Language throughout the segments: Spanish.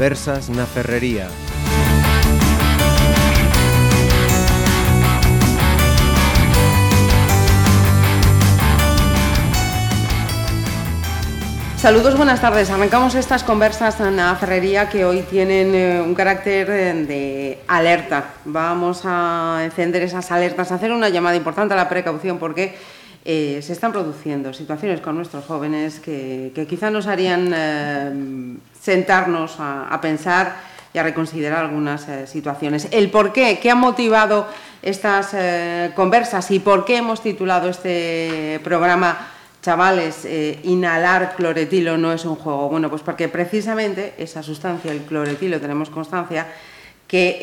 Conversas na Ferrería. Saludos, buenas tardes. Arrancamos estas conversas en la ferrería que hoy tienen eh, un carácter eh, de alerta. Vamos a encender esas alertas, a hacer una llamada importante a la precaución porque eh, se están produciendo situaciones con nuestros jóvenes que, quizá nos harían sentarnos a, pensar y a reconsiderar algunas eh, situaciones. El por qué, qué ha motivado estas conversas y por qué hemos titulado este programa Chavales, eh, inhalar cloretilo no es un juego. Bueno, pues porque precisamente esa sustancia, el cloretilo, tenemos constancia que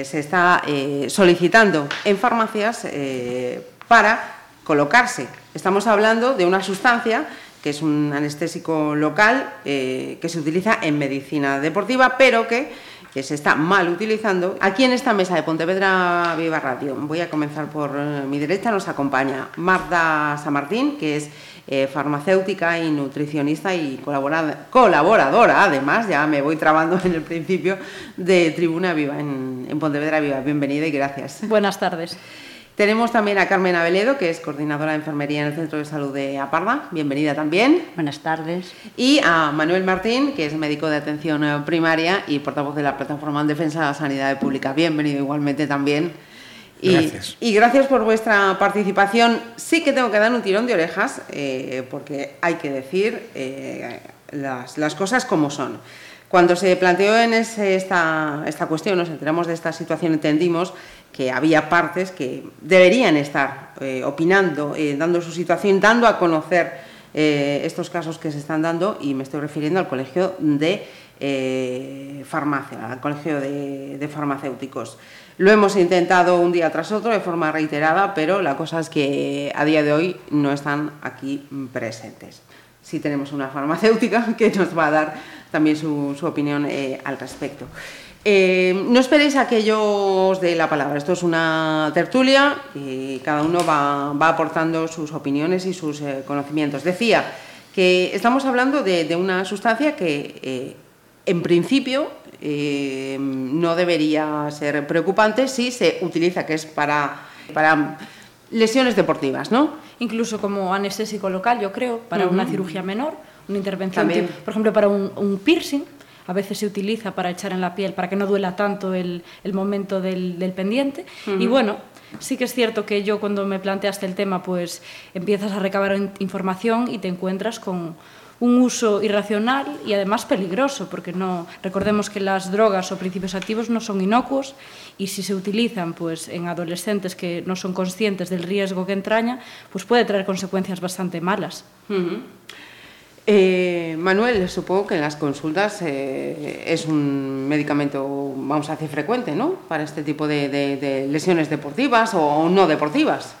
eh, se está eh, solicitando en farmacias eh, para colocarse. Estamos hablando de una sustancia que es un anestésico local eh, que se utiliza en medicina deportiva, pero que que se está mal utilizando. Aquí en esta mesa de Pontevedra Viva Radio, voy a comenzar por eh, mi derecha, nos acompaña Marta San Martín, que es eh, farmacéutica y nutricionista y colaboradora, además, ya me voy trabando en el principio, de Tribuna Viva en Pontevedra Viva. Bienvenida y gracias. Buenas tardes. Tenemos también a Carmen Aveledo, que es coordinadora de enfermería en el Centro de Salud de Aparda. Bienvenida también. Buenas tardes. Y a Manuel Martín, que es médico de atención eh, primaria y portavoz de la Plataforma en Defensa de la Sanidad Pública. Bienvenido igualmente también. Y gracias. y gracias por vuestra participación. Sí que tengo que dar un tirón de orejas, eh, porque hay que decir eh, las, las cosas como son. Cuando se planteó en ese, esta, esta cuestión, nos enteramos de esta situación, entendimos que había partes que deberían estar eh, opinando, eh, dando su situación, dando a conocer eh, estos casos que se están dando, y me estoy refiriendo al Colegio de Farmacia, al Colegio de, Farmacéuticos. Lo hemos intentado un día tras otro de forma reiterada, pero la cosa es que a día de hoy no están aquí presentes. Sí tenemos una farmacéutica que nos va a dar también su, su opinión al respecto. Eh, no esperéis a que yo os dé la palabra. Esto es una tertulia y cada uno va, va aportando sus opiniones y sus eh, conocimientos. Decía que estamos hablando de, de una sustancia que, eh, en principio, no debería ser preocupante si se utiliza, que es para, para lesiones deportivas, ¿no? Incluso como anestésico local, yo creo, para uh -huh. una cirugía menor, una intervención, También. por ejemplo, para un, un piercing, a veces se utiliza para echar en la piel, para que no duela tanto el, el momento del, del pendiente. Uh -huh. Y bueno, sí que es cierto que yo cuando me planteaste el tema, pues empiezas a recabar información y te encuentras con un uso irracional y además peligroso, porque no recordemos que las drogas o principios activos no son inocuos y si se utilizan pues en adolescentes que no son conscientes del riesgo que entraña, pues puede traer consecuencias bastante malas. Uh -huh. Eh, Manuel, supongo que en las consultas eh, es un medicamento, vamos a decir, frecuente, ¿no? Para este tipo de, lesiones deportivas o no deportivas.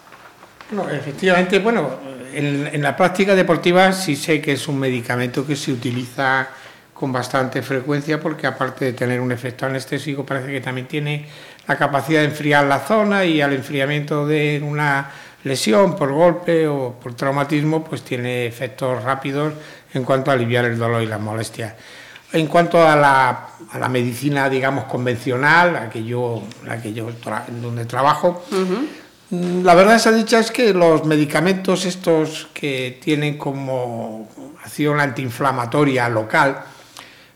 No, efectivamente, bueno, en, en, la práctica deportiva sí sé que es un medicamento que se utiliza con bastante frecuencia porque aparte de tener un efecto anestésico parece que también tiene la capacidad de enfriar la zona y al enfriamiento de una lesión por golpe o por traumatismo pues tiene efectos rápidos en cuanto a aliviar el dolor y la molestia. En cuanto a la, a la medicina, digamos, convencional, la que yo, la que yo tra donde trabajo, uh -huh. la verdad esa dicha es que los medicamentos estos que tienen como acción antiinflamatoria local,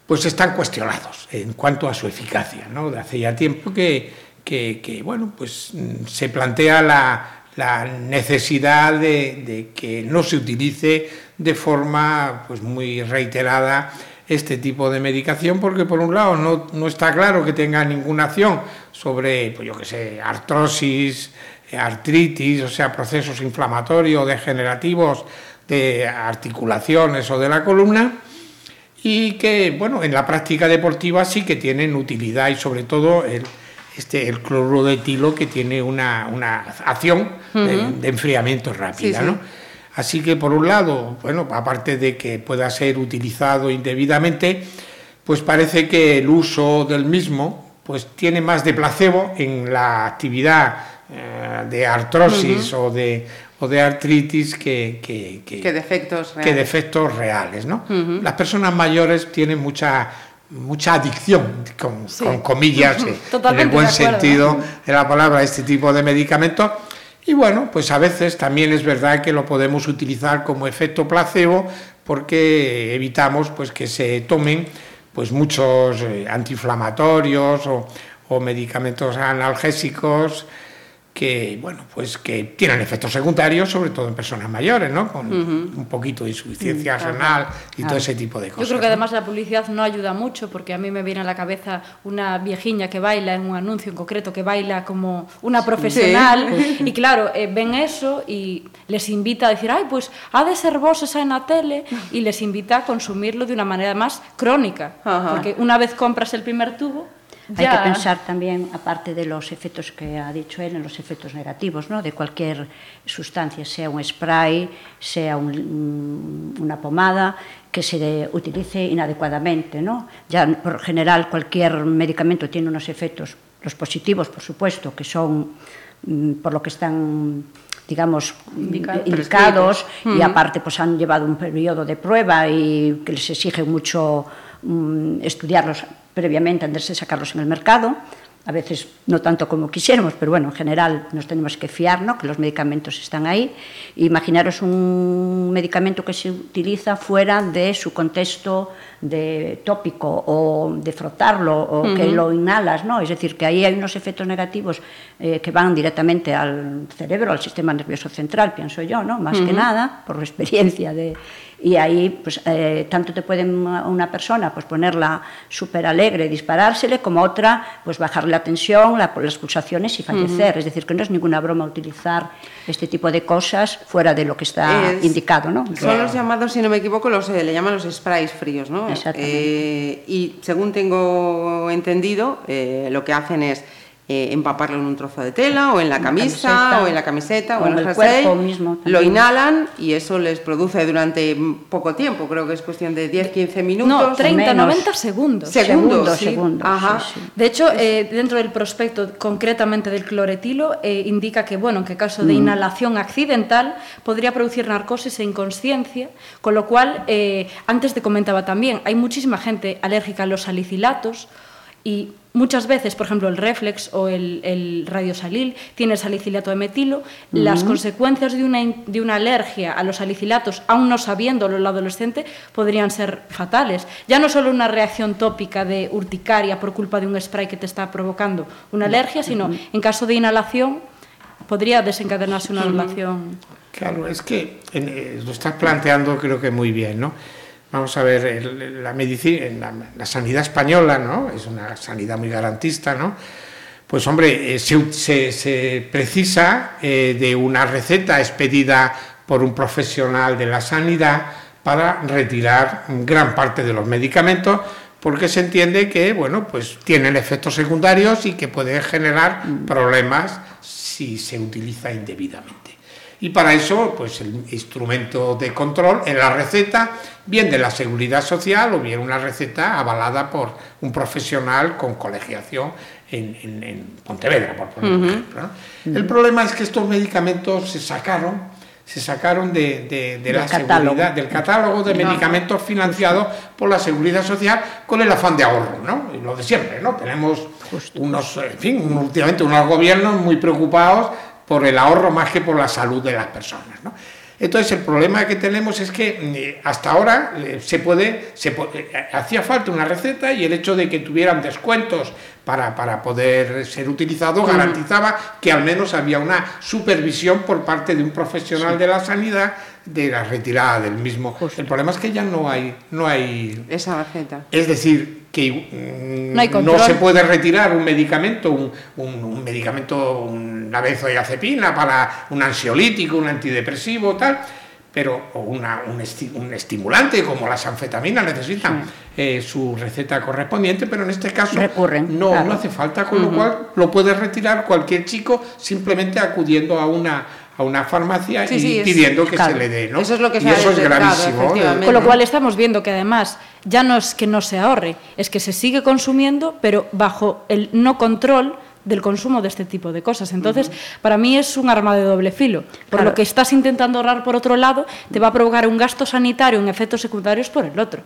pues están cuestionados en cuanto a su eficacia. ¿no? De hace ya tiempo que, que, que bueno, pues se plantea la, la necesidad de, de, que no se utilice de forma pues, muy reiterada este tipo de medicación porque por un lado no, no está claro que tenga ninguna acción sobre, pues yo que sé, artrosis, artritis, o sea, procesos inflamatorios, degenerativos de articulaciones o de la columna y que, bueno, en la práctica deportiva sí que tienen utilidad y sobre todo el, este, el cloruro de etilo que tiene una, una acción uh -huh. de, de, enfriamiento rápida, sí, sí. ¿no? Así que, por un lado, bueno, aparte de que pueda ser utilizado indebidamente, pues parece que el uso del mismo pues tiene más de placebo en la actividad eh, de artrosis uh -huh. o, de, o de artritis que, que, que, que defectos reales. Que defectos reales ¿no? uh -huh. Las personas mayores tienen mucha mucha adicción, con, comillas, en el buen sentido de la palabra, a este tipo de medicamentos. Y bueno, pues a veces también es verdad que lo podemos utilizar como efecto placebo porque evitamos pues que se tomen pues muchos eh, antiinflamatorios o, o medicamentos analgésicos que bueno pues que tienen efectos secundarios sobre todo en personas mayores no con un poquito de insuficiencia renal y todo ese tipo de cosas yo creo que además la publicidad no ayuda mucho porque a mí me viene a la cabeza una viejiña que baila en un anuncio en concreto que baila como una profesional y claro eh, ven eso y les invita a decir ay pues ha de ser vos esa en la tele y les invita a consumirlo de una manera más crónica porque una vez compras el primer tubo Hay que pensar también, aparte de los efectos que ha dicho él, en los efectos negativos ¿no? de cualquier sustancia, sea un spray, sea un, una pomada, que se utilice inadecuadamente. ¿no? Ya por general cualquier medicamento tiene unos efectos, los positivos, por supuesto, que son mm, por lo que están digamos, Indica, indicados y aparte pues han llevado un periodo de prueba y que les exige mucho mm, estudiarlos previamente antes de sacarlos en el mercado, a veces no tanto como quisiéramos, pero bueno, en general nos tenemos que fiar, ¿no? que los medicamentos están ahí. Imaginaros un medicamento que se utiliza fuera de su contexto de tópico o de frotarlo o uh -huh. que lo inhalas, ¿no? Es decir, que ahí hay unos efectos negativos eh, que van directamente al cerebro, al sistema nervioso central, pienso yo, ¿no? Más uh -huh. que nada, por experiencia de, y ahí pues, eh, tanto te puede una persona pues, ponerla súper alegre, disparársele, como otra pues, bajarle la tensión, la, las pulsaciones y fallecer. Uh -huh. Es decir, que no es ninguna broma utilizar este tipo de cosas fuera de lo que está es, indicado. ¿no? Son los llamados, si no me equivoco, los, eh, le llaman los sprays fríos. ¿no? Exactamente. Eh, y según tengo entendido, eh, lo que hacen es eh, empaparlo en un trozo de tela o en la camisa camiseta, o en la camiseta o, en el jersey, mismo, lo inhalan y eso les produce durante poco tiempo, creo que es cuestión de 10-15 minutos. No, 30, 90 segundos. Segundos, sí. segundos Ajá. Sí, sí. De hecho, eh, dentro del prospecto concretamente del cloretilo eh, indica que, bueno, en caso de mm. inhalación accidental podría producir narcosis e inconsciencia, con lo cual, antes te comentaba también, hay muchísima gente alérgica a los salicilatos y Muchas veces, por ejemplo, el reflex o el, el radiosalil tiene salicilato de metilo. Uh -huh. Las consecuencias de una, de una alergia a los salicilatos, aún no sabiéndolo el adolescente, podrían ser fatales. Ya no solo una reacción tópica de urticaria por culpa de un spray que te está provocando una alergia, sino uh -huh. en caso de inhalación podría desencadenarse una -huh. relación. Claro, es que eh, lo estás planteando creo que muy bien, ¿no? Vamos a ver, el, la medicina, la, la, sanidad española, ¿no? Es una sanidad muy garantista, ¿no? Pues hombre, eh, se, se, se, precisa eh, de una receta expedida por un profesional de la sanidad para retirar gran parte de los medicamentos porque se entiende que, bueno, pues tienen efectos secundarios y que pueden generar problemas si se utiliza indebidamente. Y para eso, pues el instrumento de control en la receta, bien de la seguridad social o bien una receta avalada por un profesional con colegiación en, en, en Pontevedra, por poner uh -huh. un ejemplo. El problema es que estos medicamentos se sacaron, se sacaron de, de, de la catálogo. seguridad, del catálogo de medicamentos financiados por la seguridad social con el afán de ahorro, ¿no? Y lo de siempre, ¿no? Tenemos Justo. unos, en fin, últimamente unos gobiernos muy preocupados por el ahorro más que por la salud de las personas. ¿no? Entonces el problema que tenemos es que eh, hasta ahora eh, se puede, se eh, hacía falta una receta y el hecho de que tuvieran descuentos para, para poder ser utilizado garantizaba que al menos había una supervisión por parte de un profesional sí. de la sanidad de la retirada del mismo. Justo. El problema es que ya no hay, no hay esa receta. Es decir, que no, no se puede retirar un medicamento, un, un, un medicamento, una benzodiazepina para un ansiolítico, un antidepresivo, tal, pero o una, un, esti, un, estimulante como las anfetaminas necesitan sí. eh, su receta correspondiente, pero en este caso Recurren, no, claro. no hace falta, con uh -huh. lo cual lo puede retirar cualquier chico simplemente acudiendo a una a una farmacia sí, y sí, pidiendo es, que claro, se le dé, ¿no? Eso es lo que y eso es gravísimo. Con lo cual estamos viendo que además ya no es que no se ahorre, es que se sigue consumiendo, pero bajo el no control del consumo de este tipo de cosas. Entonces, uh -huh. para mí es un arma de doble filo. Por claro. lo que estás intentando ahorrar por otro lado, te va a provocar un gasto sanitario en efectos secundarios por el otro.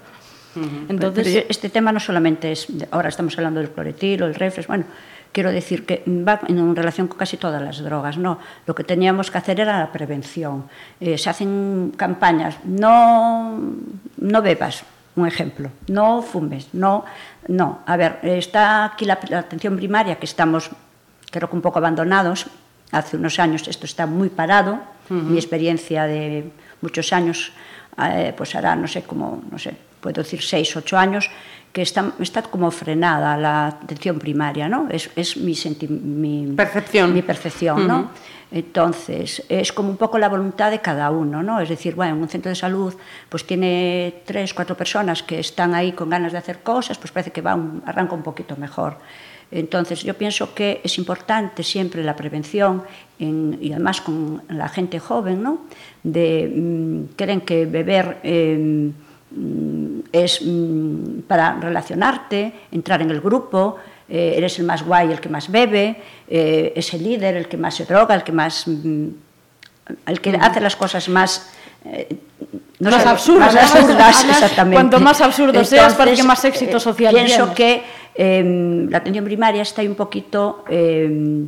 Uh -huh. Entonces, Pero este tema no solamente es, ahora estamos hablando del cloretilo, el reflex, bueno, quiero decir que va en relación con casi todas las drogas, ¿no? Lo que teníamos que hacer era la prevención. Eh, se hacen campañas, no, no bebas, un ejemplo, no fumes, no, no. A ver, está aquí la, la atención primaria, que estamos, creo que un poco abandonados, hace unos años esto está muy parado, uh -huh. mi experiencia de muchos años, eh, pues hará, no sé, como, no sé, puedo decir seis, ocho años, que está, está como frenada la atención primaria, ¿no? Es, es mi, mi percepción, mi percepción uh -huh. ¿no? Entonces, es como un poco la voluntad de cada uno, ¿no? Es decir, bueno, un centro de salud pues tiene tres, cuatro personas que están ahí con ganas de hacer cosas, pues parece que va un, arranca un poquito mejor. Entonces, yo pienso que es importante siempre la prevención en, y además con la gente joven, ¿no? De, mmm, creen que beber eh, es mmm, para relacionarte, entrar en el grupo, eh, eres el más guay, el que más bebe, eh, es el líder, el que más se droga, el que más... Mmm, el que hace las cosas más... Eh, no más, absurdas, más absurdas exactamente. Cuanto más absurdo Entonces, seas, parece más éxito social. Pienso que eh, la atención primaria está ahí un poquito eh,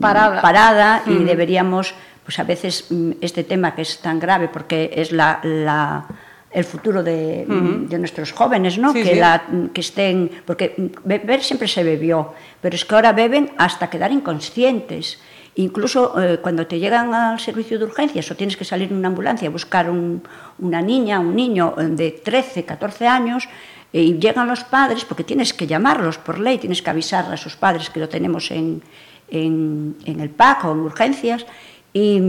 parada, mm. y deberíamos, pues a veces mm, este tema que es tan grave porque es la, la el futuro de, uh -huh. de, nuestros jóvenes, ¿no? Sí, que, sí. La, que estén, porque beber siempre se bebió, pero es que ahora beben hasta quedar inconscientes. Incluso eh, cuando te llegan al servicio de urgencias o tienes que salir en una ambulancia a buscar un, una niña, un niño de 13, 14 años, eh, y llegan los padres, porque tienes que llamarlos por ley, tienes que avisar a sus padres que lo tenemos en, en, en el PAC o en urgencias, y,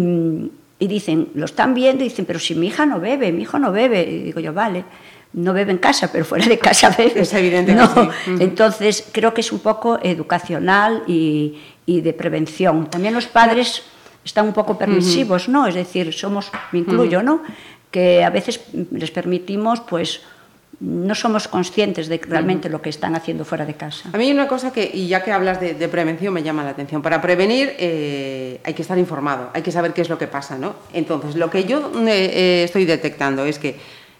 y dicen, lo están viendo y dicen, pero si mi hija no bebe, mi hijo no bebe. Y digo yo, vale, no bebe en casa, pero fuera de casa bebe. Es evidente no. que sí. Uh -huh. Entonces, creo que es un poco educacional y, y de prevención. También los padres están un poco permisivos, uh -huh. ¿no? Es decir, somos, me incluyo, uh -huh. ¿no? Que a veces les permitimos, pues, no somos conscientes de realmente lo que están haciendo fuera de casa. A mí hay una cosa que, y ya que hablas de, de prevención, me llama la atención. Para prevenir eh, hay que estar informado, hay que saber qué es lo que pasa, ¿no? Entonces, lo que yo eh, eh, estoy detectando es que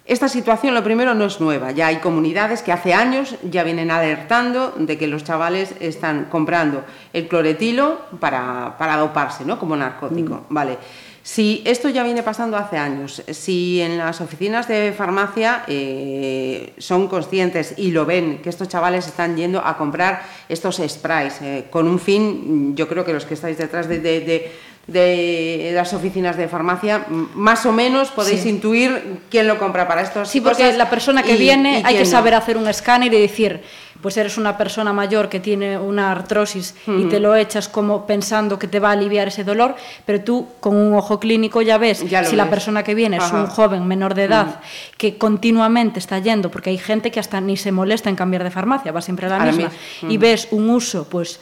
esta situación, lo primero, no es nueva. Ya hay comunidades que hace años ya vienen alertando de que los chavales están comprando el cloretilo para, para doparse, ¿no? Como narcótico, mm. ¿vale? Si esto ya viene pasando hace años, si en las oficinas de farmacia eh, son conscientes y lo ven, que estos chavales están yendo a comprar estos sprays eh, con un fin, yo creo que los que estáis detrás de, de las oficinas de farmacia, más o menos podéis sí. intuir quién lo compra para estos Sí, porque la persona que y, viene y hay que saber no. hacer un escáner y decir, pues eres una persona mayor que tiene una artrosis uh -huh. y te lo echas como pensando que te va a aliviar ese dolor, pero tú con un ojo clínico ya ves ya si ves. la persona que viene Ajá. es un joven menor de edad uh -huh. que continuamente está yendo, porque hay gente que hasta ni se molesta en cambiar de farmacia, va siempre a la a misma, uh -huh. y ves un uso pues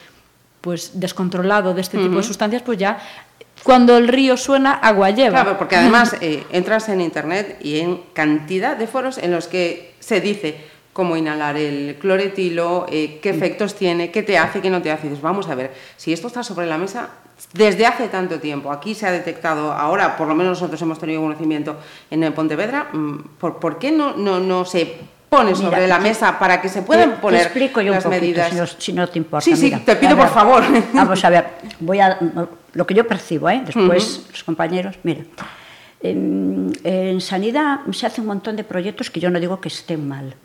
pues descontrolado de este tipo de sustancias, pues ya cuando el río suena, agua lleva. Claro, porque además eh, entras en Internet y en cantidad de foros en los que se dice cómo inhalar el cloretilo, eh, qué efectos tiene, qué te hace, qué no te hace. Y dices, vamos a ver, si esto está sobre la mesa desde hace tanto tiempo, aquí se ha detectado, ahora por lo menos nosotros hemos tenido conocimiento en Pontevedra, mm, ¿por, por qué no, no, no se pone sobre mira, la mesa para que se puedan te, poner te explico yo las un poquito, medidas. Si no, si no, te importa. Sí, sí, mira, te pido ver, por favor. Vamos a ver, voy a lo que yo percibo, ¿eh? después uh -huh. los compañeros, mira. En, en, sanidad se hace un montón de proyectos que yo no digo que estén mal.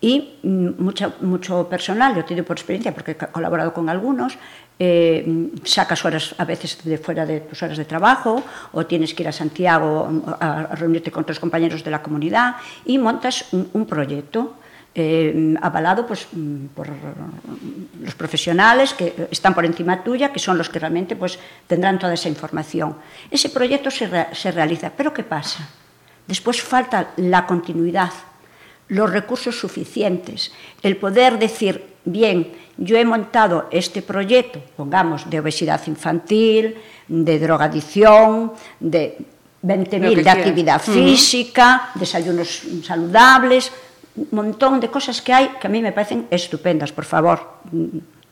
Y mm, mucha, mucho personal, yo te digo por experiencia, porque he colaborado con algunos, eh, sacas horas a veces de fuera de tus horas de trabajo o tienes que ir a Santiago a, reunirte con otros compañeros de la comunidad y montas un, proyecto eh, avalado pues, por los profesionales que están por encima tuya, que son los que realmente pues, tendrán toda esa información. Ese proyecto se, se realiza, pero ¿qué pasa? Después falta la continuidad, los recursos suficientes, el poder decir, bien, yo he montado este proyecto, pongamos, de obesidad infantil, de drogadicción, de 20.000 de actividad uh -huh. física, desayunos saludables, un montón de cosas que hay que a mí me parecen estupendas, por favor.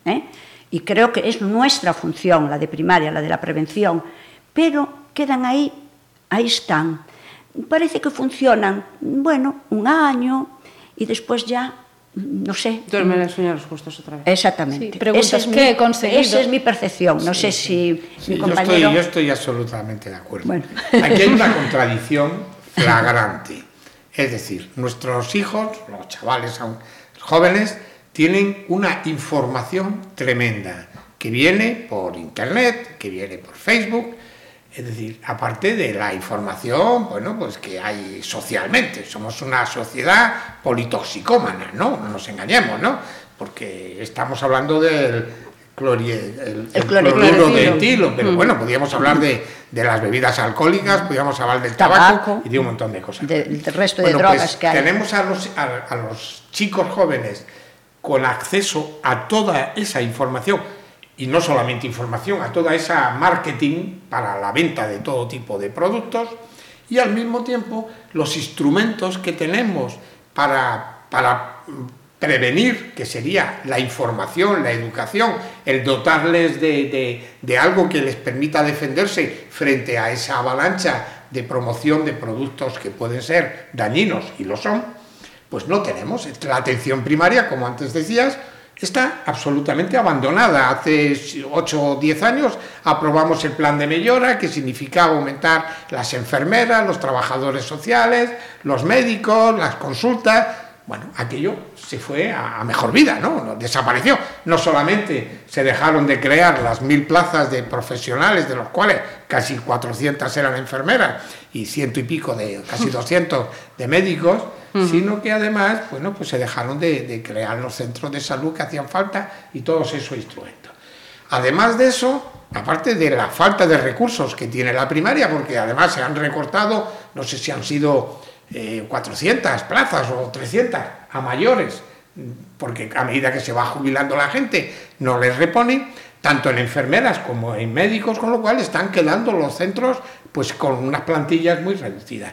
¿eh? Y creo que es nuestra función, la de primaria, la de la prevención, pero quedan ahí, ahí están. Parece que funcionan, bueno, un año, y después ya no sé. Duermen el sueño los justos otra vez. Exactamente. Sí, preguntas, es ¿qué mi- he conseguido? Esa es mi percepción. No sé si Sí, mi yo, compañero... estoy, yo estoy absolutamente de acuerdo. Bueno. Aquí hay una contradicción flagrante. Es decir, nuestros hijos, los chavales aún jóvenes, tienen una información tremenda que viene por internet, que viene por Facebook. Es decir, aparte de la información, bueno, pues que hay socialmente. Somos una sociedad politoxicómana, ¿no? No nos engañemos, ¿no? Porque estamos hablando del clori- el- el cloruro cloruro de de etilo. pero bueno, podríamos hablar de, de las bebidas alcohólicas, podríamos hablar del tabaco, Tabaco, y de un montón de cosas. del- del resto de Bueno, drogas pues que hay. Tenemos a los, a, a los chicos jóvenes con acceso a toda esa información, y no solamente información, a toda esa marketing para la venta de todo tipo de productos, y al mismo tiempo los instrumentos que tenemos para, para prevenir, que sería la información, la educación, el dotarles de, de- de algo que les permita defenderse frente a esa avalancha de promoción de productos que pueden ser dañinos, y lo son, pues no tenemos. La atención primaria, como antes decías, está absolutamente abandonada. Hace 8 o 10 años aprobamos el plan de mejora, que significaba aumentar las enfermeras, los trabajadores sociales, los médicos, las consultas. Bueno, aquello se fue a, mejor vida, ¿no? No, Desapareció. No solamente se dejaron de crear las mil plazas de profesionales, de los cuales casi 400 eran enfermeras y ciento y pico de, casi 200 de médicos, sino que además, bueno, pues se dejaron de, de crear los centros de salud que hacían falta y todos esos instrumentos. Además de eso, aparte de la falta de recursos que tiene la primaria, porque además se han recortado, no sé si han sido eh, 400 plazas o 300 a mayores, porque a medida que se va jubilando la gente no les reponen, tanto en enfermeras como en médicos, con lo cual están quedando los centros pues con unas plantillas muy reducidas.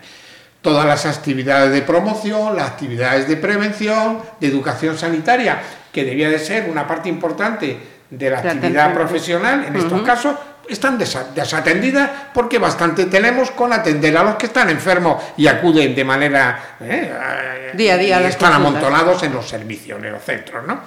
Todas las actividades de promoción, las actividades de prevención, de educación sanitaria, que debía de ser una parte importante de la actividad profesional, en estos casos, están desa- desatendidas porque bastante tenemos con atender a los que están enfermos y acuden de manera eh, eh, Día a día y están amontonados en los servicios, en los centros, ¿no?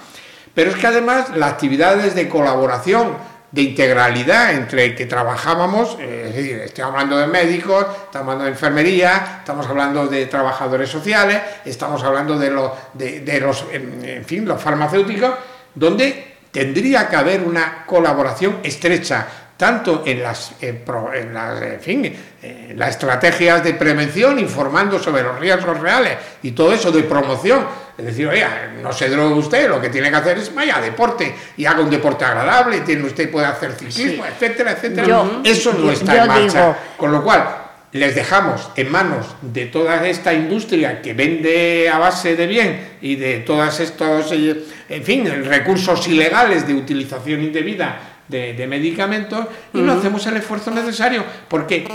Pero es que además las actividades de colaboración, de integralidad entre que trabajábamos, eh, es decir, estoy hablando de médicos, estamos hablando de enfermería, estamos hablando de trabajadores sociales, estamos hablando de los, de, de los en, en fin, los farmacéuticos, donde tendría que haber una colaboración estrecha tanto en las, pro- en las, en fin, eh, en las estrategias de prevención, informando sobre los riesgos reales y todo eso de promoción. Es decir, oiga, no se drogue usted, lo que tiene que hacer es vaya deporte y haga un deporte agradable, tiene usted puede hacer ciclismo, etcétera, etcétera. Yo- eso no está en marcha. digo- Con lo cual, les dejamos en manos de toda esta industria que vende a base de bien y de todos estos, eh, en fin, recursos ilegales de utilización indebida de, de medicamentos y no hacemos el esfuerzo necesario. Porque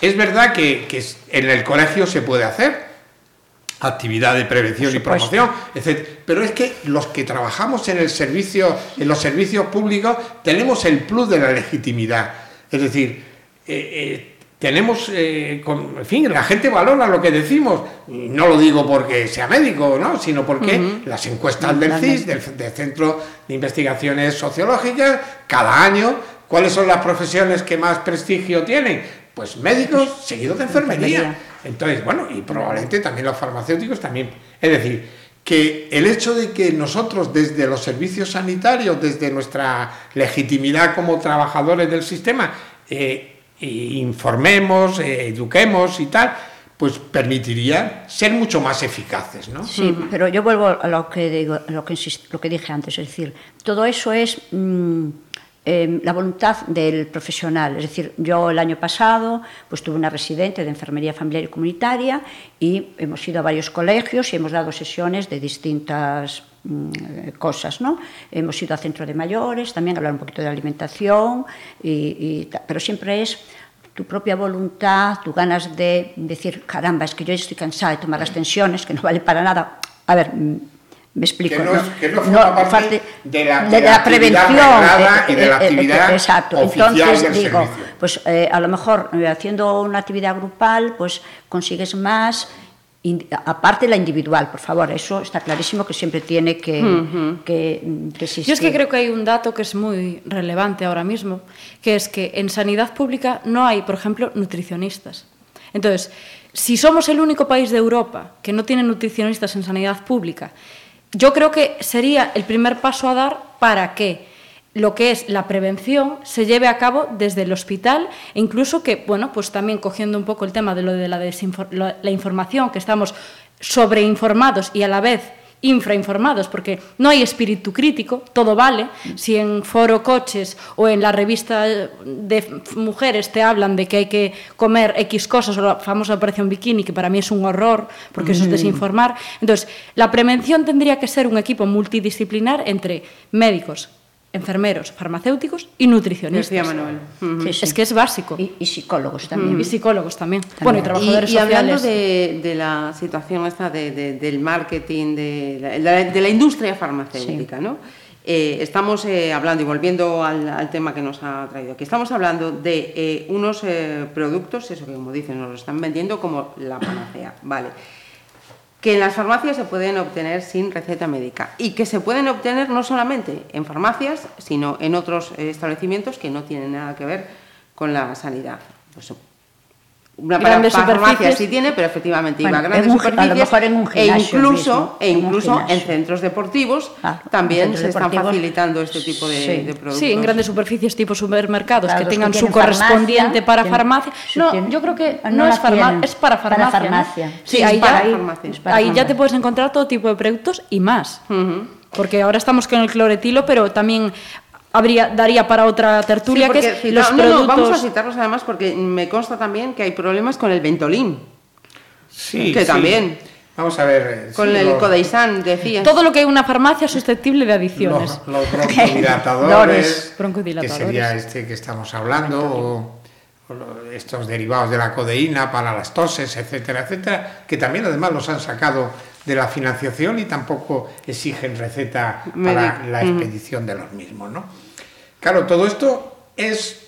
es verdad que, en el colegio se puede hacer actividad de prevención y promoción, etc. Pero es que los que trabajamos en el servicio, en los servicios públicos, tenemos el plus de la legitimidad. Es decir, eh, eh, tenemos, eh, con- en fin, la gente valora lo que decimos. Y No lo digo porque sea médico, ¿no? sino porque las encuestas del CIS, del, del Centro de Investigaciones Sociológicas, cada año, ¿cuáles son las profesiones que más prestigio tienen? Pues médicos, seguidos de enfermería. Entonces, bueno, y probablemente también los farmacéuticos también. Es decir, que el hecho de que nosotros desde los servicios sanitarios, desde nuestra legitimidad como trabajadores del sistema, eh, informemos, eh, eduquemos y tal, pues permitiría ser mucho más eficaces, ¿no? Sí, pero yo vuelvo a lo que digo, a lo que, lo que dije antes, es decir, todo eso es mm, eh, la voluntad del profesional. Es decir, yo el año pasado pues tuve una residente de enfermería familiar y comunitaria y hemos ido a varios colegios y hemos dado sesiones de distintas eh, cosas, ¿no? Hemos ido al centro de mayores, también a hablar un poquito de alimentación, y, y pero siempre es tu propia voluntad, tus ganas de decir, caramba, es que yo estoy cansada de tomar las tensiones, que no vale para nada. A ver, mm, me explico. Que no es- que no forma parte parte de la- de de la prevención. y de la actividad exacto. oficial Entonces del digo, servicio. pues eh, a lo mejor eh, haciendo una actividad grupal, pues consigues más aparte la individual, por favor, eso está clarísimo que siempre tiene que, que, existir. Yo es que creo que hay un dato que es muy relevante ahora mismo, que es que en sanidad pública no hay, por ejemplo, nutricionistas. Entonces, si somos el único país de Europa que no tiene nutricionistas en sanidad pública, yo creo que sería el primer paso a dar para que lo que es la prevención se lleve a cabo desde el hospital e incluso que, bueno, pues también cogiendo un poco el tema de lo de la, la información, que estamos sobreinformados y a la vez infrainformados, porque no hay espíritu crítico, todo vale. Si en Foro Coches o en la revista de mujeres te hablan de que hay que comer X cosas, o la famosa operación bikini, que para mí es un horror, porque eso es desinformar. Entonces, la prevención tendría que ser un equipo multidisciplinar entre médicos, enfermeros, farmacéuticos y nutricionistas. Decía Manuel. Uh -huh. sí, sí. Es que es básico. Y, y psicólogos también. Uh -huh. Y psicólogos también. también. Bueno, y trabajadores y, y sociales. hablando de, de, la situación esta de, de, del marketing, de la, de la industria farmacéutica, sí. ¿no? Eh, estamos eh, hablando, y volviendo al, al, tema que nos ha traído aquí, estamos hablando de eh, unos eh, productos, eso que como dicen, nos lo están vendiendo como la panacea, ¿vale? Que en las farmacias se pueden obtener sin receta médica y que se pueden obtener no solamente en farmacias, sino en otros establecimientos que no tienen nada que ver con la sanidad. Pues una grandes farmacia sí tiene, pero efectivamente bueno, iba a grandes un, superficies a en un e incluso, mismo, e incluso en, en centros deportivos ah, también centros se están facilitando este tipo de, sí. de, productos. Sí, en grandes superficies tipo supermercados claro, que tengan que su correspondiente farmacia, para tienen, farmacia. No, tienen, yo creo que no, no, es, farma es para farmacia. Para farmacia. ¿no? Sí, ahí, para ya, farmacia. ahí, ahí ya te puedes encontrar todo tipo de productos y más. Uh -huh. Porque ahora estamos con el cloretilo, pero también habría, daría para otra tertulia sí, que es cita, los no, productos... No, vamos a citarlos además porque me consta también que hay problemas con el Ventolin. Sí, que sí. también. Vamos a ver. Con sí, el los, Codeisan, decías. Todo lo que hay en una farmacia es susceptible de adicciones. Los, los broncodilatadores, broncodilatadores, que sería este que estamos hablando, o, o, estos derivados de la codeína para las toses, etcétera, etcétera, que también además los han sacado de la financiación y tampoco exigen receta para la expedición de los mismos, ¿no? Claro, todo esto es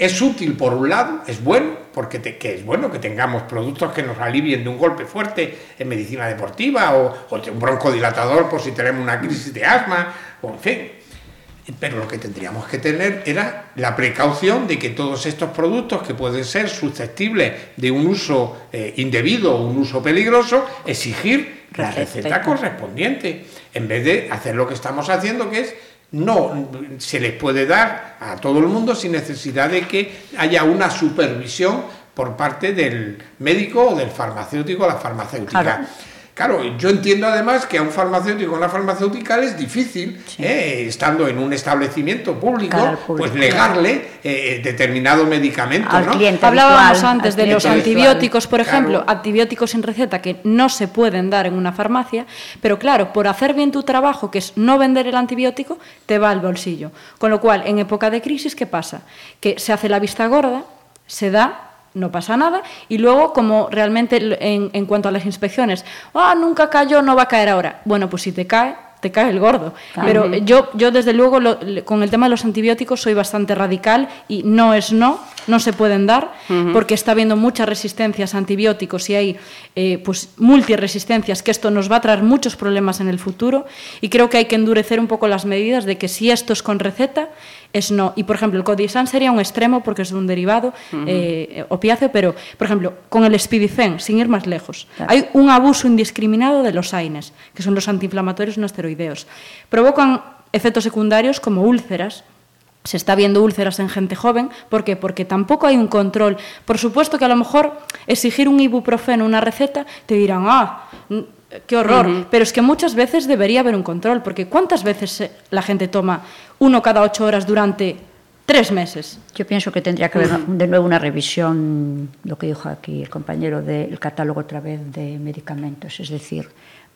es útil por un lado, es bueno, porque te, que es bueno que tengamos productos que nos alivien de un golpe fuerte en medicina deportiva o, o de un broncodilatador por si tenemos una crisis de asma, o en fin. Pero lo que tendríamos que tener era la precaución de que todos estos productos que pueden ser susceptibles de un uso eh, indebido o un uso peligroso, exigir la receta correspondiente, en vez de hacer lo que estamos haciendo, que es no se les puede dar a todo el mundo sin necesidad de que haya una supervisión por parte del médico o del farmacéutico o la farmacéutica. Claro. Claro, yo entiendo además que a un farmacéutico o una farmacéutica es difícil, sí. eh, estando en un establecimiento público, público pues negarle eh, determinado medicamento. Al ¿no? cliente Hablábamos habitual, antes de los antibióticos, por ejemplo, claro. antibióticos sin receta que no se pueden dar en una farmacia, pero claro, por hacer bien tu trabajo, que es no vender el antibiótico, te va al bolsillo. Con lo cual, en época de crisis, ¿qué pasa? Que se hace la vista gorda, se da no pasa nada. Y luego, como realmente en, en, cuanto a las inspecciones, ah, nunca cayó, no va a caer ahora. Bueno, pues si te cae, te cae el gordo. Pero yo, yo desde luego, lo, con el tema de los antibióticos soy bastante radical y no es no, no se pueden dar, uh -huh. porque está habiendo muchas resistencias a antibióticos y hay eh, pues multiresistencias, que esto nos va a traer muchos problemas en el futuro. Y creo que hay que endurecer un poco las medidas de que si esto es con receta, es no. Y, por ejemplo, el codisan sería un extremo porque es un derivado uh -huh. eh, opiáceo, pero, por ejemplo, con el spidifen, sin ir más lejos, claro. hay un abuso indiscriminado de los AINES, que son los antiinflamatorios no esteroideos. Provocan efectos secundarios como úlceras, se está viendo úlceras en gente joven, ¿por qué? Porque tampoco hay un control. Por supuesto que a lo mejor exigir un ibuprofeno, una receta, te dirán, ah, qué horror. Uh -huh. Pero es que muchas veces debería haber un control, porque ¿cuántas veces la gente toma uno cada ocho horas durante tres meses? Yo pienso que tendría que haber de nuevo una revisión, lo que dijo aquí el compañero, del catálogo otra vez de medicamentos. Es decir,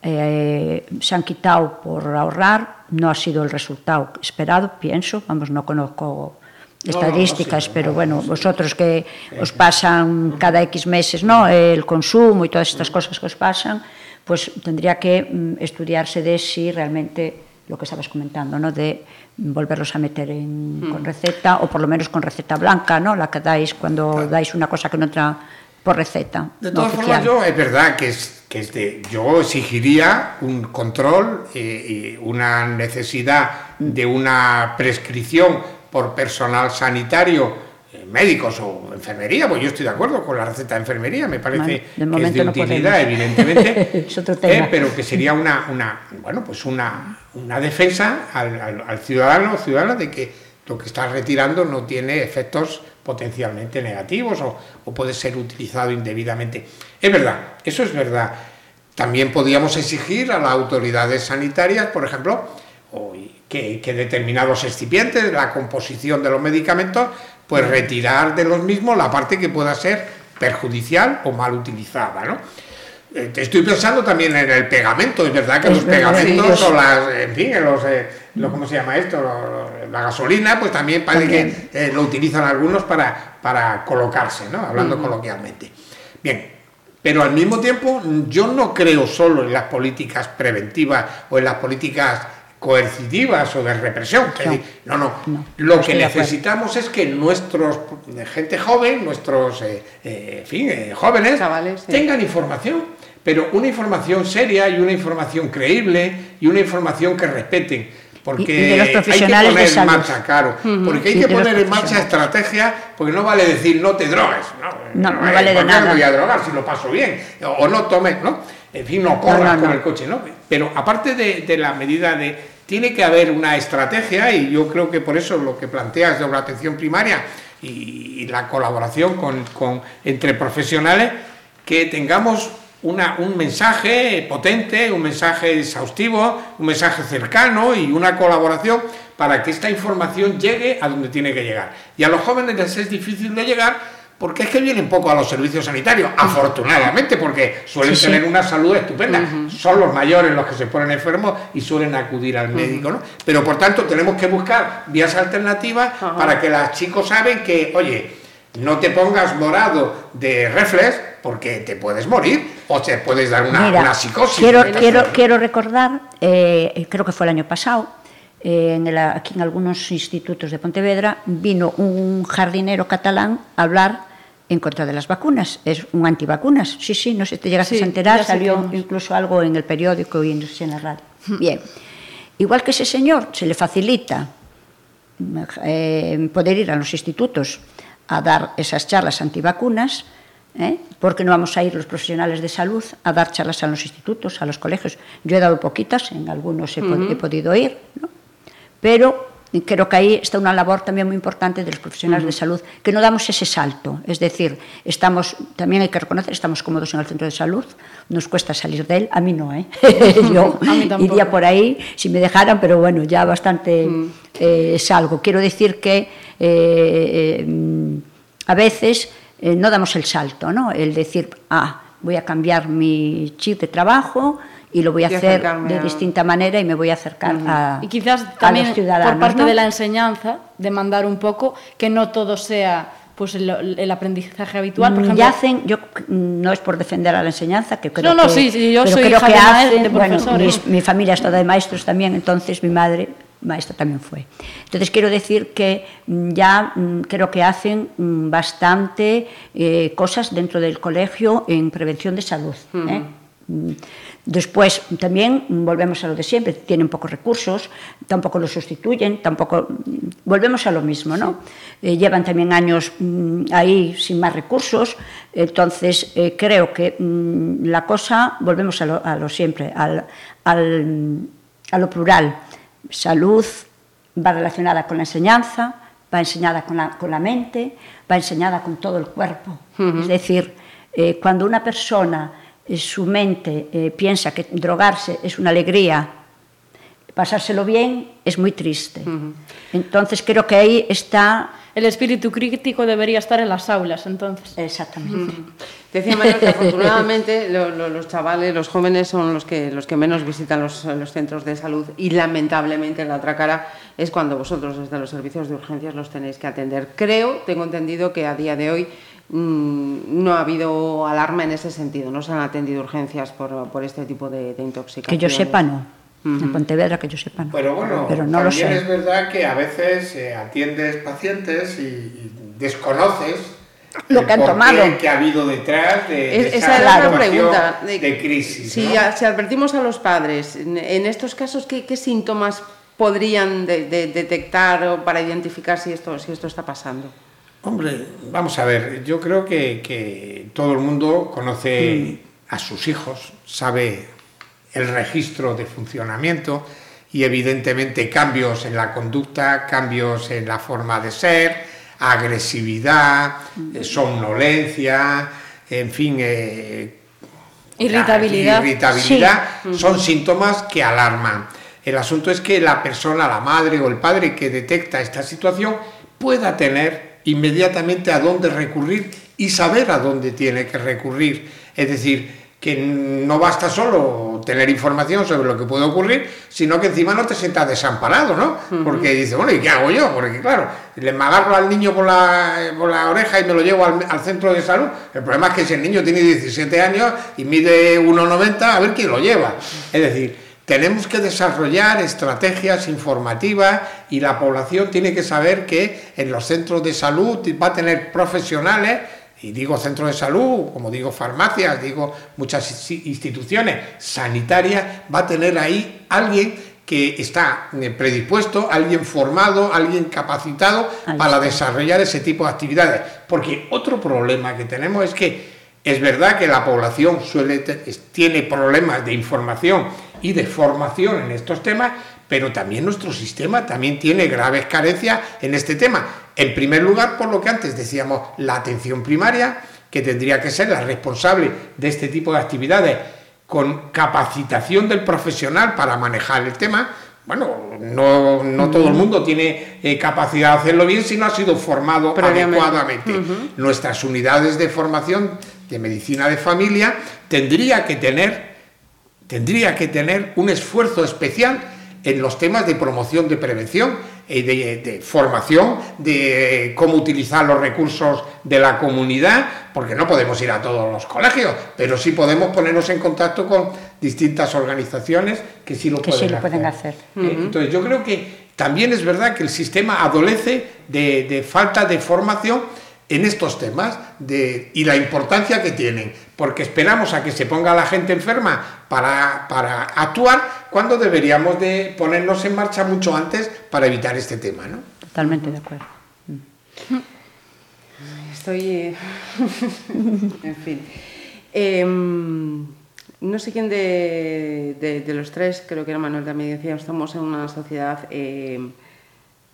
eh, se han quitado por ahorrar, no ha sido el resultado esperado, pienso, vamos, no conozco estadísticas, no, no, no, sí, pero bueno, vosotros que os pasan cada X meses, ¿no? El consumo y todas estas cosas que os pasan, pues tendría que mm, estudiarse de si realmente lo que estabas comentando, ¿no? De volverlos a meter en, mm. con receta o por lo menos con receta blanca, ¿no? La que dais cuando claro. dais una cosa que no otra por receta. De no todas oficial. formas, yo es verdad que es, que es de, yo exigiría un control eh, y una necesidad de una prescripción por personal sanitario, médicos o enfermería, pues yo estoy de acuerdo con la receta de enfermería, me parece que es de no utilidad, podemos. evidentemente, Es otro tema. eh, pero que sería una, una bueno, pues una, una defensa al, al- al ciudadano o ciudadana de que lo que está retirando no tiene efectos potencialmente negativos o, o puede ser utilizado indebidamente. Es verdad, eso es verdad. También podríamos exigir a las autoridades sanitarias, por ejemplo, que, que determinados excipientes, la composición de los medicamentos, pues retirar de los mismos la parte que pueda ser perjudicial o mal utilizada, ¿no? Eh, Estoy pensando también en el pegamento, es verdad que Es los verdad, pegamentos sí. o las, en fin, los, eh, lo- ¿cómo se llama esto? Lo- lo- la gasolina, pues también parece También. que eh, lo utilizan algunos para, para colocarse, ¿no? Hablando coloquialmente. Bien, pero al mismo tiempo yo no creo solo en las políticas preventivas o en las políticas coercitivas o de represión. Es No, no, no. no, Lo no que necesitamos es que nuestros, gente joven, nuestros, eh, eh, en fin, eh, jóvenes, Chavales, tengan información, pero una información seria y una información creíble y una información que respeten. Porque hay que de poner en marcha, claro, porque hay que poner en marcha estrategias, porque no vale decir no te drogues, no, No, no eh, vale de ¿por qué nada. me voy a drogar si lo paso bien, o, o no tomes, ¿no? En fin, no no. con el coche, ¿no? Pero aparte de, de la medida de, tiene que haber una estrategia y yo creo que por eso lo que planteas de la atención primaria y, y la colaboración con, con- entre profesionales, que tengamos una- un mensaje potente, un mensaje exhaustivo, un mensaje cercano y una colaboración para que esta información llegue a donde tiene que llegar. Y a los jóvenes les es difícil de llegar porque es que vienen poco a los servicios sanitarios, afortunadamente, porque suelen Sí, sí. tener una salud estupenda. Son los mayores los que se ponen enfermos y suelen acudir al médico, ¿no? Pero por tanto tenemos que buscar vías alternativas para que los chicos saben que, oye, no te pongas morado de reflex porque te puedes morir o te puedes dar una, Mira, una psicosis. quiero, quiero, quiero recordar, eh, creo que fue el año pasado, eh, en el- aquí en algunos institutos de Pontevedra, vino un jardinero catalán a hablar en contra de las vacunas. Es un antivacunas. Sí, sí, no sé si te llegaste Sí, a enterar, salió incluso algo en el periódico y no sé si en la radio. Bien. Igual que ese señor se le facilita eh, poder ir a los institutos a dar esas charlas antivacunas, ¿eh? porque no vamos a ir los profesionales de salud a dar charlas a los institutos, a los colegios. Yo he dado poquitas, en algunos he, he podido ir, ¿no? Pero creo que ahí está una labor también muy importante de los profesionales de salud, que no damos ese salto. Es decir, estamos, también hay que reconocer, estamos cómodos en el centro de salud, nos cuesta salir de él, a mí no, ¿eh? yo iría por ahí si me dejaran, pero bueno, ya bastante eh, salgo. Quiero decir que eh, eh, mm, a veces eh, no damos el salto, ¿no? El decir, ah, voy a cambiar mi chip de trabajo y lo voy a hacer de a- distinta manera y me voy a acercar a, Y quizás a también los ciudadanos. por parte ¿no? de la enseñanza, demandar un poco que no todo sea pues el, el aprendizaje habitual. Por Mm, ejemplo, ya hacen, yo no es por defender a la enseñanza, que creo No, no, que, sí, sí, yo pero soy creo hija que de hacen, de bueno, mis- mi familia es toda de maestros también, entonces mi madre maestra también fue. Entonces quiero decir que mm, ya mm, creo que hacen bastante eh, cosas dentro del colegio en prevención de salud. ¿eh? Después también volvemos a lo de siempre, tienen pocos recursos, tampoco los sustituyen, tampoco volvemos a lo mismo, ¿no? Eh, llevan también años mm, ahí sin más recursos, entonces eh, creo que mm, la cosa volvemos a lo, a lo siempre, al, al- a lo plural. Salud va relacionada con la enseñanza, va enseñada con la, con la mente, va enseñada con todo el cuerpo. Es decir, eh, cuando una persona, su mente eh, piensa que drogarse es una alegría, pasárselo bien es muy triste. Entonces creo que ahí está el espíritu crítico debería estar en las aulas, entonces. exactamente. Decía Manuel que afortunadamente lo- lo- los chavales, los jóvenes son los que, los que menos visitan los, los centros de salud y lamentablemente la otra cara es cuando vosotros desde los servicios de urgencias los tenéis que atender. Creo, tengo entendido que a día de hoy no ha habido alarma en ese sentido, no se han atendido urgencias por, por este tipo de, de Que intoxicaciones. yo sepa no. En Pontevedra que yo sepa no. Pero bueno, Pero no lo también sé. es verdad que a veces eh, atiendes pacientes y, y desconoces lo que han tomado. que ha habido detrás de, esa, era la pregunta de, crisis. Si, si, advertimos a los padres, en, estos casos, ¿qué, qué síntomas podrían detectar para identificar si esto, si esto está pasando? Hombre, vamos a ver, yo creo que, que todo el mundo conoce mm. a sus hijos, sabe el registro de funcionamiento y evidentemente cambios en la conducta, cambios en la forma de ser, agresividad, eh, somnolencia, en fin, eh, irritabilidad, irritabilidad son síntomas que alarman. El asunto es que la persona, la madre o el padre que detecta esta situación pueda tener inmediatamente a dónde recurrir y saber a dónde tiene que recurrir. Es decir, que no basta solo tener información sobre lo que puede ocurrir, sino que encima no te sientas desamparado, ¿no? Porque dices, bueno, ¿y qué hago yo? Porque claro, le agarro al niño por la, por la oreja y me lo llevo al, al, centro de salud. El problema es que si el niño tiene 17 años y mide 1,90, a ver quién lo lleva. Es decir, tenemos que desarrollar estrategias informativas y la población tiene que saber que en los centros de salud va a tener profesionales y digo centro de salud, como digo farmacias, digo muchas instituciones sanitarias, va a tener ahí alguien que está eh, predispuesto, alguien formado, alguien capacitado para desarrollar ese tipo de actividades. Porque otro problema que tenemos es que es verdad que la población suele tiene problemas de información y de formación en estos temas, pero también nuestro sistema también tiene graves carencias en este tema. En primer lugar, por lo que antes decíamos, la atención primaria, que tendría que ser la responsable de este tipo de actividades, con capacitación del profesional para manejar el tema. Bueno, no, no todo el mundo tiene eh, capacidad de hacerlo bien si no ha sido formado adecuadamente. Nuestras unidades de formación de medicina de familia tendría que tener, tendría que tener un esfuerzo especial en los temas de promoción de prevención y de, formación, de cómo utilizar los recursos de la comunidad, porque no podemos ir a todos los colegios, pero sí podemos ponernos en contacto con distintas organizaciones que sí lo, pueden, hacer. Eh, entonces yo creo que también es verdad que el sistema adolece de falta de formación en estos temas de, y la importancia que tienen, porque esperamos a que se ponga la gente enferma para, para, actuar cuando deberíamos de ponernos en marcha mucho antes para evitar este tema. ¿no? Totalmente de acuerdo. Estoy... Eh, en fin. Em, no sé quién de, de, los tres, creo que era Manuel también decía, estamos en una sociedad... Eh,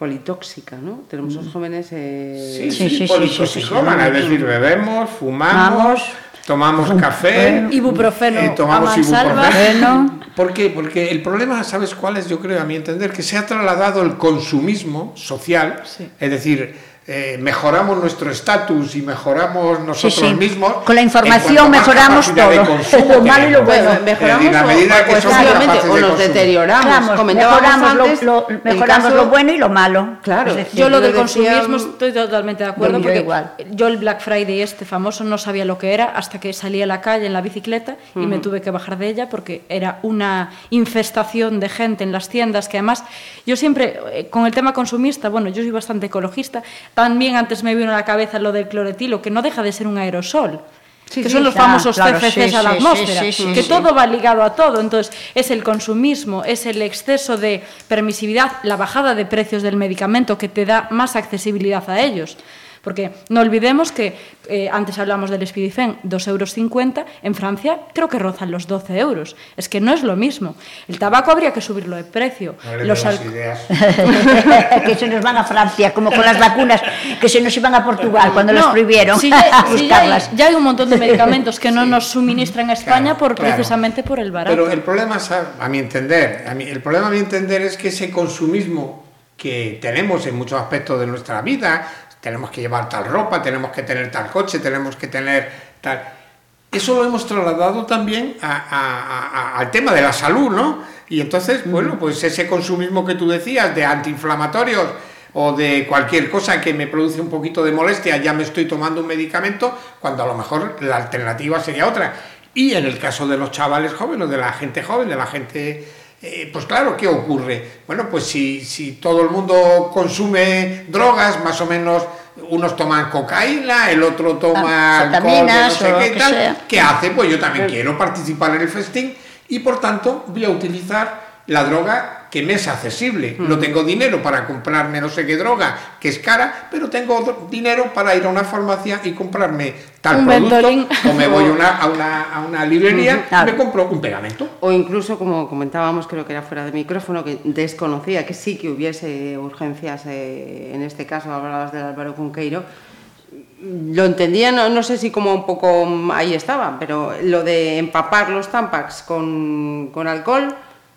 politóxica, ¿no? Tenemos los mm. jóvenes... Eh... Sí, sí, sí, politóxicos, es decir, bebemos, fumamos, tomamos café... Ibuprofeno, eh, tomamos ibuprofeno. ¿Por qué? Porque el problema, ¿sabes cuál es? Yo creo, a mi entender, que se ha trasladado el consumismo social, es decir eh, mejoramos nuestro estatus y mejoramos nosotros mismos. Con la información mejoramos todo. lo malo y lo bueno. Mejoramos en la medida que o, nos deterioramos. mejoramos, lo, mejoramos lo bueno y lo malo. Claro. yo lo del consumismo estoy totalmente de acuerdo porque igual. yo el Black Friday este famoso no sabía lo que era hasta que salí a la calle en la bicicleta y me tuve que bajar de ella porque era una infestación de gente en las tiendas que además yo siempre eh, con el tema consumista, bueno, yo soy bastante ecologista, también antes me vino a la cabeza lo del cloretilo, que no deja de ser un aerosol. que son los famosos CFCs a la atmósfera, que todo va ligado a todo. Entonces, es el consumismo, es el exceso de permisividad, la bajada de precios del medicamento que te da más accesibilidad a ellos. Porque no olvidemos que eh, antes hablamos del Spidifen, 2,50 euros, en Francia creo que rozan los 12 euros. Es que no es lo mismo. El tabaco habría que subirlo de precio. No los ideas. que se nos van a Francia, como con las vacunas que se nos iban a Portugal cuando los prohibieron. ya, hay, un montón de medicamentos que no nos suministran a España por, precisamente por el barato. Pero el problema, a mi entender, a el problema a mi entender es que ese consumismo que tenemos en muchos aspectos de nuestra vida, tenemos que llevar tal ropa, tenemos que tener tal coche, tenemos que tener tal... Eso lo hemos trasladado también al tema de la salud, ¿no? Y entonces, bueno, pues ese consumismo que tú decías de antiinflamatorios o de cualquier cosa que me produce un poquito de molestia, ya me estoy tomando un medicamento, cuando a lo mejor la alternativa sería otra. Y en el caso de los chavales jóvenes, de la gente joven, de la gente eh, pues claro, ¿qué ocurre? Bueno, pues si, si, todo el mundo consume drogas, más o menos unos toman cocaína, el otro toma Ah, alcohol no sé o qué tal. sea. ¿Qué hace? Pues yo también quiero participar en el festín y por tanto voy a utilizar la droga que me es accesible. No tengo dinero para comprarme no sé qué droga, que es cara, pero tengo dinero para ir a una farmacia y comprarme tal Un producto. O me voy a una, a una, a una librería claro. y me compro un pegamento. O incluso, como comentábamos, creo que era fuera de micrófono, que desconocía que sí que hubiese urgencias, eh, en este caso hablabas del Álvaro Cunqueiro, lo entendía, no, no sé si como un poco ahí estaba, pero lo de empapar los tampax con, con alcohol,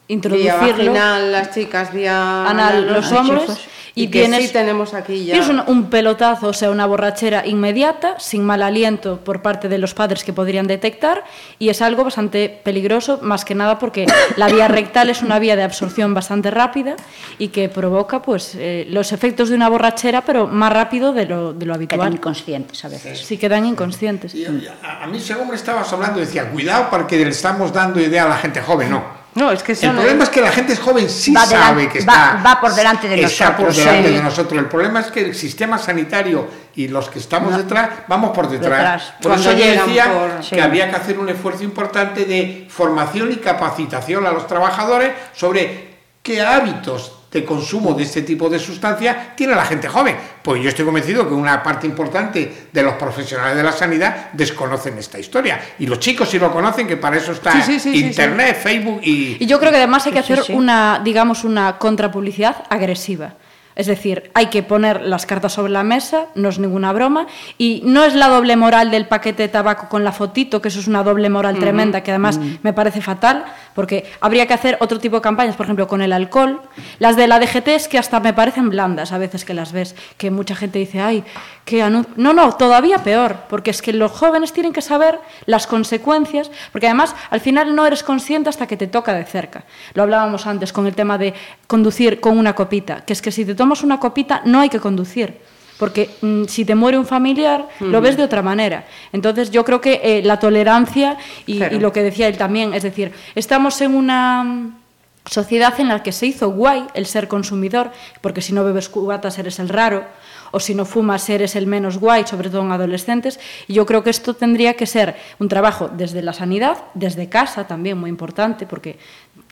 vía Introducirlo. vaginal las chicas, vía anal los los hombres chicos. y, y que tienes sí tenemos aquí ya... Tienes un, un pelotazo, o sea, una borrachera inmediata, sin mal aliento por parte de los padres que podrían detectar, y es algo bastante peligroso, más que nada porque la vía rectal es una vía de absorción bastante rápida y que provoca pues, eh, los efectos de una borrachera, pero más rápido de lo, de lo Quedan habitual. inconscientes a veces. Si quedan inconscientes. Y a, a mí, según me estabas hablando, decía, cuidado porque le estamos dando idea a la gente joven. No. No, es que El problema es que la gente joven sí Va sabe que está, va por delante de está por nosotros, delante sí. de nosotros. El problema es que el sistema sanitario y los que estamos No. detrás vamos por detrás. Detrás. Por Cuando eso yo decía por- que sí. había que hacer un esfuerzo importante de formación y capacitación a los trabajadores sobre qué hábitos de consumo de este tipo de sustancias tiene la gente joven. Pues yo estoy convencido que una parte importante de los profesionales de la sanidad desconocen esta historia. Y los chicos sí lo conocen, que para eso está Sí, sí, sí, sí, Internet, Facebook y... Y yo creo que además hay que hacer una, digamos, una contrapublicidad agresiva. Es decir, hay que poner las cartas sobre la mesa, no es ninguna broma, y no es la doble moral del paquete de tabaco con la fotito, que eso es una doble moral tremenda, que además me parece fatal, porque habría que hacer otro tipo de campañas, por ejemplo, con el alcohol. Las de la DGT es que hasta me parecen blandas a veces que las ves, que mucha gente dice, ay, anuncio. No, no, todavía peor, porque es que los jóvenes tienen que saber las consecuencias, porque además al final no eres consciente hasta que te toca de cerca. Lo hablábamos antes con el tema de conducir con una copita, que es que si te tomas una copita no hay que conducir. Porque mm, si te muere un familiar, lo ves de otra manera. Entonces, yo creo que eh, la tolerancia y, y lo que decía él también, es decir, estamos en una sociedad en la que se hizo guay el ser consumidor, porque si no bebes cubatas eres el raro, o si no fumas eres el menos guay, sobre todo en adolescentes. Y yo creo que esto tendría que ser un trabajo desde la sanidad, desde casa también, muy importante, porque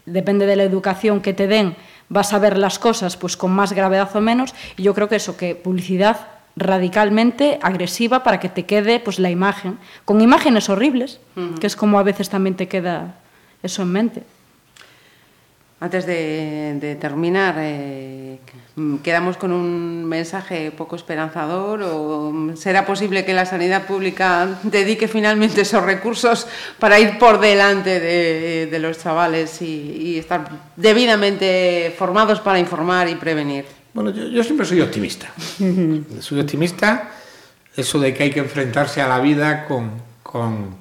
depende de la educación que te den, vas a ver las cosas pues con más gravedad o menos. Y yo creo que eso, que publicidad radicalmente agresiva para que te quede pues la imagen, con imágenes horribles, que es como a veces también te queda eso en mente. Antes de, de terminar, eh, ¿quedamos con un mensaje poco esperanzador o será posible que la sanidad pública dedique finalmente esos recursos para ir por delante de, de los chavales y, y estar debidamente formados para informar y prevenir? Bueno, yo, yo siempre soy optimista. soy optimista, eso de que hay que enfrentarse a la vida con, con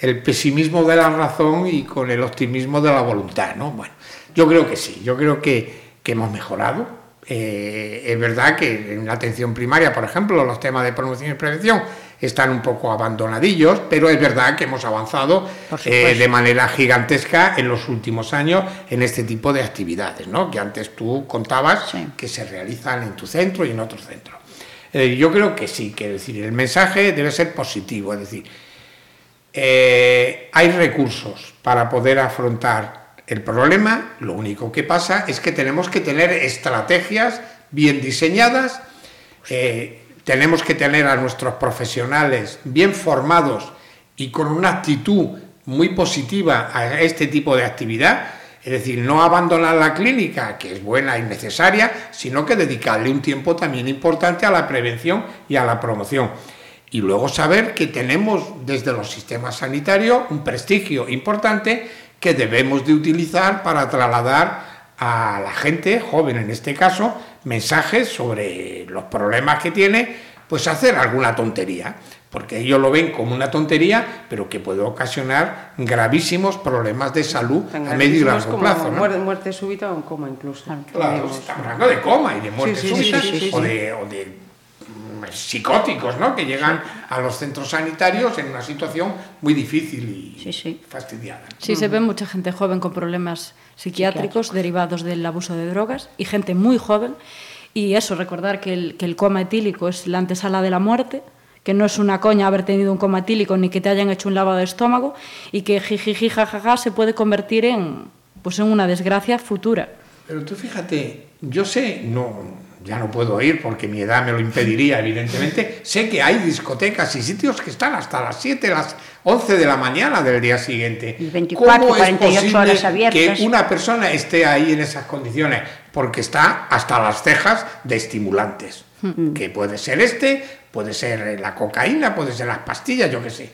el pesimismo de la razón y con el optimismo de la voluntad, ¿no? Bueno, yo creo que sí, yo creo que, que hemos mejorado. Eh, es verdad que en la atención primaria, por ejemplo, los temas de promoción y prevención están un poco abandonadillos, pero es verdad que hemos avanzado eh, de manera gigantesca en los últimos años en este tipo de actividades, ¿no? que antes tú contabas Sí. que se realizan en tu centro y en otro centro. Eh, yo creo que sí, que decir, el mensaje debe ser positivo, es decir, hay recursos para poder afrontar el problema, lo único que pasa es que tenemos que tener estrategias bien diseñadas, eh, tenemos que tener a nuestros profesionales bien formados y con una actitud muy positiva a este tipo de actividad, es decir, no abandonar la clínica, que es buena y necesaria, sino que dedicarle un tiempo también importante a la prevención y a la promoción. Y luego saber que tenemos desde los sistemas sanitarios un prestigio importante que debemos de utilizar para trasladar a la gente, joven en este caso, mensajes sobre los problemas que tiene, pues hacer alguna tontería, porque ellos lo ven como una tontería, pero que puede ocasionar gravísimos problemas de salud Tan a medio y largo como plazo. ¿no? muerte, muerte súbita o en coma incluso. Claro, estamos hablando de coma y de muerte Sí, sí, sí, súbita sí, o de, o de, psicóticos, ¿no? Que llegan a los centros sanitarios en una situación muy difícil y Sí, sí. fastidiada. Sí, se ve mucha gente joven con problemas psiquiátricos derivados del abuso de drogas y gente muy joven. Y eso, recordar que el, que el coma etílico es la antesala de la muerte, que no es una coña haber tenido un coma etílico ni que te hayan hecho un lavado de estómago y que jijiji jajaja se puede convertir en, pues en una desgracia futura. Pero tú fíjate, yo sé, no, ya no puedo ir porque mi edad me lo impediría, evidentemente. sé que hay discotecas y sitios que están hasta las 7, las 11 de la mañana del día siguiente. 24, 48 horas abiertas. Que una persona esté ahí en esas condiciones porque está hasta las cejas de estimulantes. Que puede ser este, puede ser la cocaína, puede ser las pastillas, yo qué sé.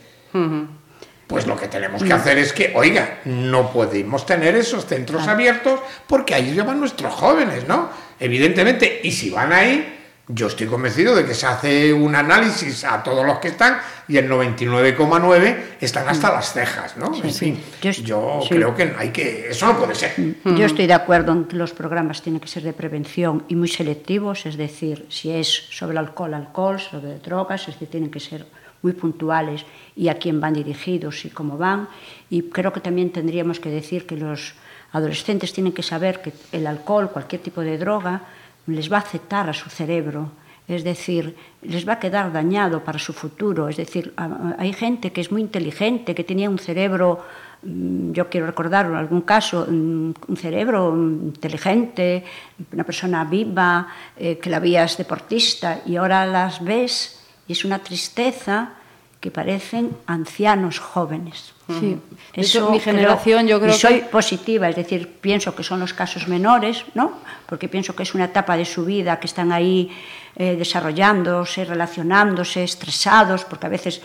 Pues lo que tenemos que hacer es que, oiga, no podemos tener esos centros abiertos porque ahí llevan nuestros jóvenes, ¿no? Evidentemente, y si van ahí, yo estoy convencido de que se hace un análisis a todos los que están y el 99,9 están hasta las cejas, ¿no? en fin, yo, creo que hay que eso no puede ser. Yo estoy de acuerdo en que los programas tienen que ser de prevención y muy selectivos, es decir, si es sobre alcohol, alcohol, sobre drogas, es decir, tienen que ser muy puntuales y a quién van dirigidos y cómo van. Y creo que también tendríamos que decir que los adolescentes tienen que saber que el alcohol, cualquier tipo de droga, les va a afectar a su cerebro. Es decir, les va a quedar dañado para su futuro. Es decir, hay gente que es muy inteligente, que tenía un cerebro, mm, yo quiero recordar algún caso, mm, un cerebro inteligente, una persona viva, eh, que la veías deportista y ahora las ves y es una tristeza que parecen ancianos jóvenes. Sí, eso mi generación yo creo y soy positiva, es decir, pienso que son los casos menores, ¿no? Porque pienso que es una etapa de su vida que están ahí eh, desarrollándose, relacionándose, estresados, porque a veces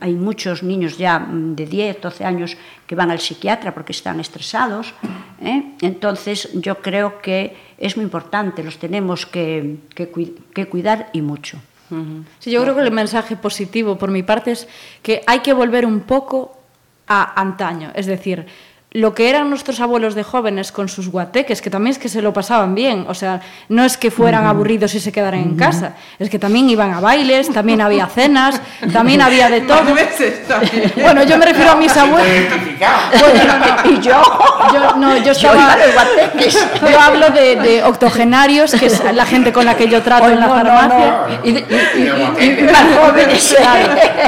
hay muchos niños ya mm, de 10, 12 años que van al psiquiatra porque están estresados. ¿eh? Entonces yo creo que es muy importante, los tenemos que, que cuidar y mucho. Sí, yo creo que el mensaje positivo por mi parte es que hay que volver un poco a antaño, es decir, lo que eran nuestros abuelos de jóvenes con sus guateques, que también es que se lo pasaban bien, o sea, no es que fueran aburridos y se quedaran en casa, es que también iban a bailes, también había cenas, también había de todo. bueno, yo me refiero a mis abuelos. y yo, yo, no, yo estaba, yo, hablo de, octogenarios, que es la gente con la que yo trato en la farmacia, y, jóvenes.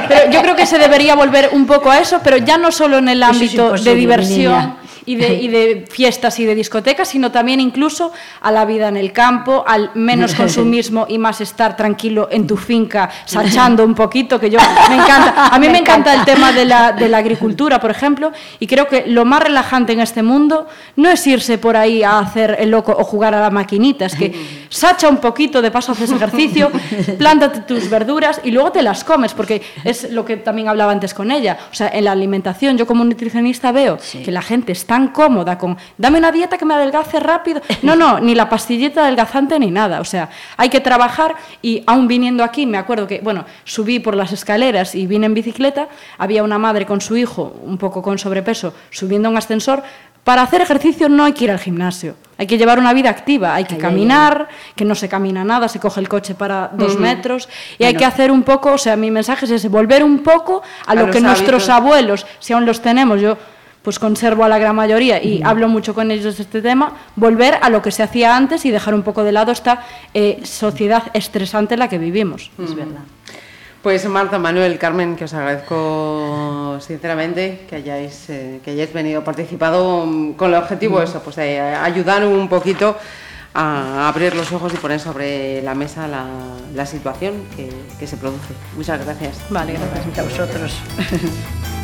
Pero yo creo que se debería volver un poco a eso, pero ya no solo en el ámbito de diversión yeah. Y de, y de, fiestas y de discotecas, sino también incluso a la vida en el campo, al menos consumismo y más estar tranquilo en tu finca, sachando un poquito, que yo me encanta. A mí me encanta el tema de la, de la agricultura, por ejemplo, y creo que lo más relajante en este mundo no es irse por ahí a hacer el loco o jugar a la maquinita, es que sacha un poquito, de paso haces ejercicio, plántate tus verduras y luego te las comes, porque es lo que también hablaba antes con ella. O sea, en la alimentación, yo como nutricionista veo que la gente es tan cómoda con dame una dieta que me adelgace rápido. No, no, ni la pastillita adelgazante ni nada. O sea, hay que trabajar y aún viniendo aquí, me acuerdo que, bueno, subí por las escaleras y vine en bicicleta, había una madre con su hijo, un poco con sobrepeso, subiendo un ascensor. Para hacer ejercicio no hay que ir al gimnasio, hay que llevar una vida activa, hay que caminar, que no se camina nada, se coge el coche para dos metros y hay que hacer un poco, o sea, mi mensaje es ese, volver un poco a, lo que nuestros abuelos, si aún los tenemos, yo pues conservo a la gran mayoría y hablo mucho con ellos de este tema, volver a lo que se hacía antes y dejar un poco de lado esta eh, sociedad estresante en la que vivimos. Es verdad. Pues Marta, Manuel, Carmen, que os agradezco sinceramente que hayáis, eh, que hayáis venido participado con el objetivo eso, pues de ayudar un poquito a abrir los ojos y poner sobre la mesa la, situación que, que se produce. Muchas gracias. Vale, gracias a vosotros.